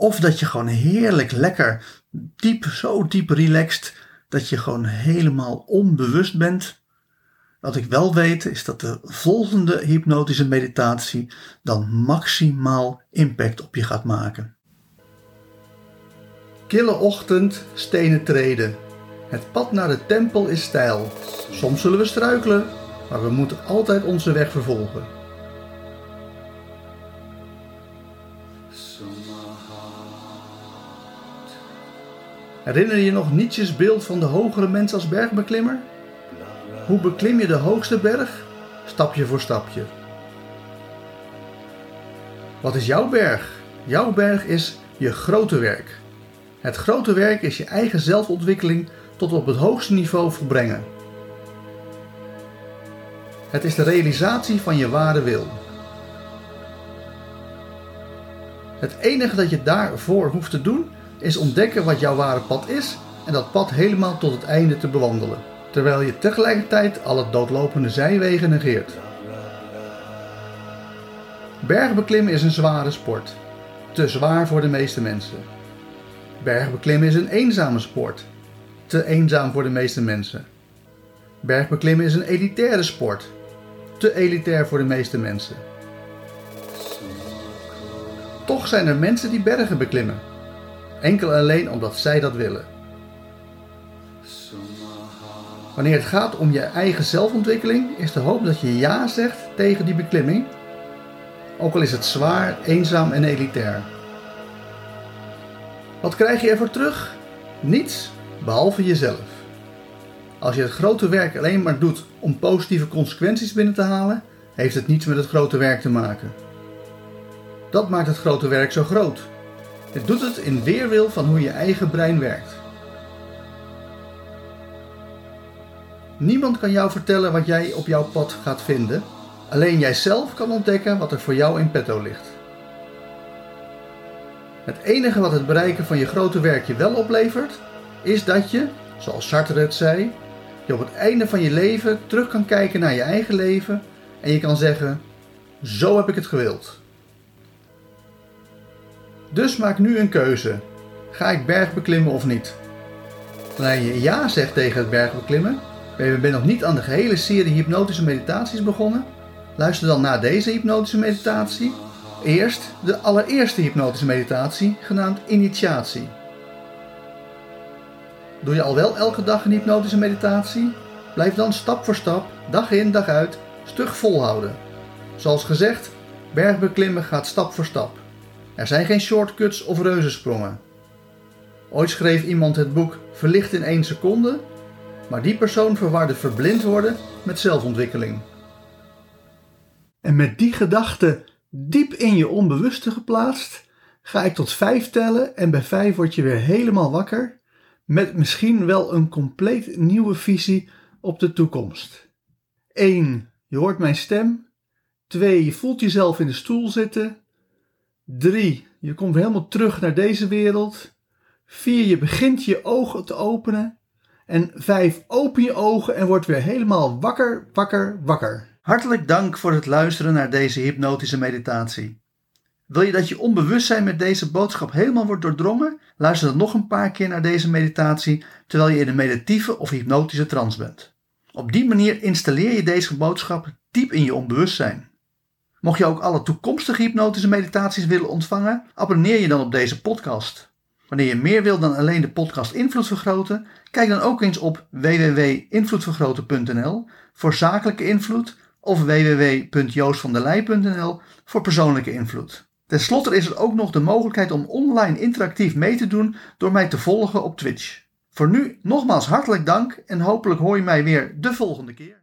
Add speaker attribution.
Speaker 1: of dat je gewoon heerlijk lekker diep, zo diep relaxed, dat je gewoon helemaal onbewust bent. Wat ik wel weet is dat de volgende hypnotische meditatie dan maximaal impact op je gaat maken. Kille ochtend, stenen treden. Het pad naar de tempel is steil. Soms zullen we struikelen, maar we moeten altijd onze weg vervolgen. Herinner je nog Nietzsche's beeld van de hogere mens als bergbeklimmer? Hoe beklim je de hoogste berg? Stapje voor stapje. Wat is jouw berg? Jouw berg is je grote werk. Het grote werk is je eigen zelfontwikkeling tot op het hoogste niveau volbrengen. Het is de realisatie van je ware wil. Het enige dat je daarvoor hoeft te doen is ontdekken wat jouw ware pad is en dat pad helemaal tot het einde te bewandelen, terwijl je tegelijkertijd alle doodlopende zijwegen negeert. Bergbeklimmen is een zware sport, te zwaar voor de meeste mensen. Bergbeklimmen is een eenzame sport, te eenzaam voor de meeste mensen. Bergbeklimmen is een elitaire sport, te elitair voor de meeste mensen. Toch zijn er mensen die bergen beklimmen enkel en alleen omdat zij dat willen. Wanneer het gaat om je eigen zelfontwikkeling, is de hoop dat je ja zegt tegen die beklimming. ook al is het zwaar, eenzaam en elitair. Wat krijg je ervoor terug? Niets, behalve jezelf. Als je het grote werk alleen maar doet om positieve consequenties binnen te halen, heeft het niets met het grote werk te maken. Dat maakt het grote werk zo groot. Het doet het in weerwil van hoe je eigen brein werkt. Niemand kan jou vertellen wat jij op jouw pad gaat vinden. Alleen jijzelf kan ontdekken wat er voor jou in petto ligt. Het enige wat het bereiken van je grote werk je wel oplevert, is dat je, zoals Sartre het zei, je op het einde van je leven terug kan kijken naar je eigen leven en je kan zeggen: Zo heb ik het gewild. Dus maak nu een keuze. Ga ik bergbeklimmen of niet? Wanneer je ja zegt tegen het bergbeklimmen, ben je nog niet aan de gehele serie hypnotische meditaties begonnen? Luister dan naar deze hypnotische meditatie. Eerst de allereerste hypnotische meditatie, genaamd initiatie. Doe je al wel elke dag een hypnotische meditatie? Blijf dan stap voor stap, dag in dag uit, stug volhouden. Zoals gezegd, bergbeklimmen gaat stap voor stap. Er zijn geen shortcuts of reuzensprongen. Ooit schreef iemand het boek Verlicht in één seconde, maar die persoon verwarde verblind worden met zelfontwikkeling. En met die gedachte diep in je onbewuste geplaatst, ga ik tot vijf tellen en bij vijf word je weer helemaal wakker met misschien wel een compleet nieuwe visie op de toekomst. 1. Je hoort mijn stem. 2. Je voelt jezelf in de stoel zitten. 3. Je komt helemaal terug naar deze wereld. 4. Je begint je ogen te openen. En 5. Open je ogen en word weer helemaal wakker, wakker, wakker. Hartelijk dank voor het luisteren naar deze hypnotische meditatie. Wil je dat je onbewustzijn met deze boodschap helemaal wordt doordrongen? Luister dan nog een paar keer naar deze meditatie terwijl je in een meditieve of hypnotische trance bent. Op die manier installeer je deze boodschap diep in je onbewustzijn. Mocht je ook alle toekomstige hypnotische meditaties willen ontvangen, abonneer je dan op deze podcast. Wanneer je meer wil dan alleen de podcast Invloed Vergroten, kijk dan ook eens op www.invloedvergroten.nl voor zakelijke invloed of www.joostvandelij.nl voor persoonlijke invloed. Ten slotte is er ook nog de mogelijkheid om online interactief mee te doen door mij te volgen op Twitch. Voor nu nogmaals hartelijk dank en hopelijk hoor je mij weer de volgende keer.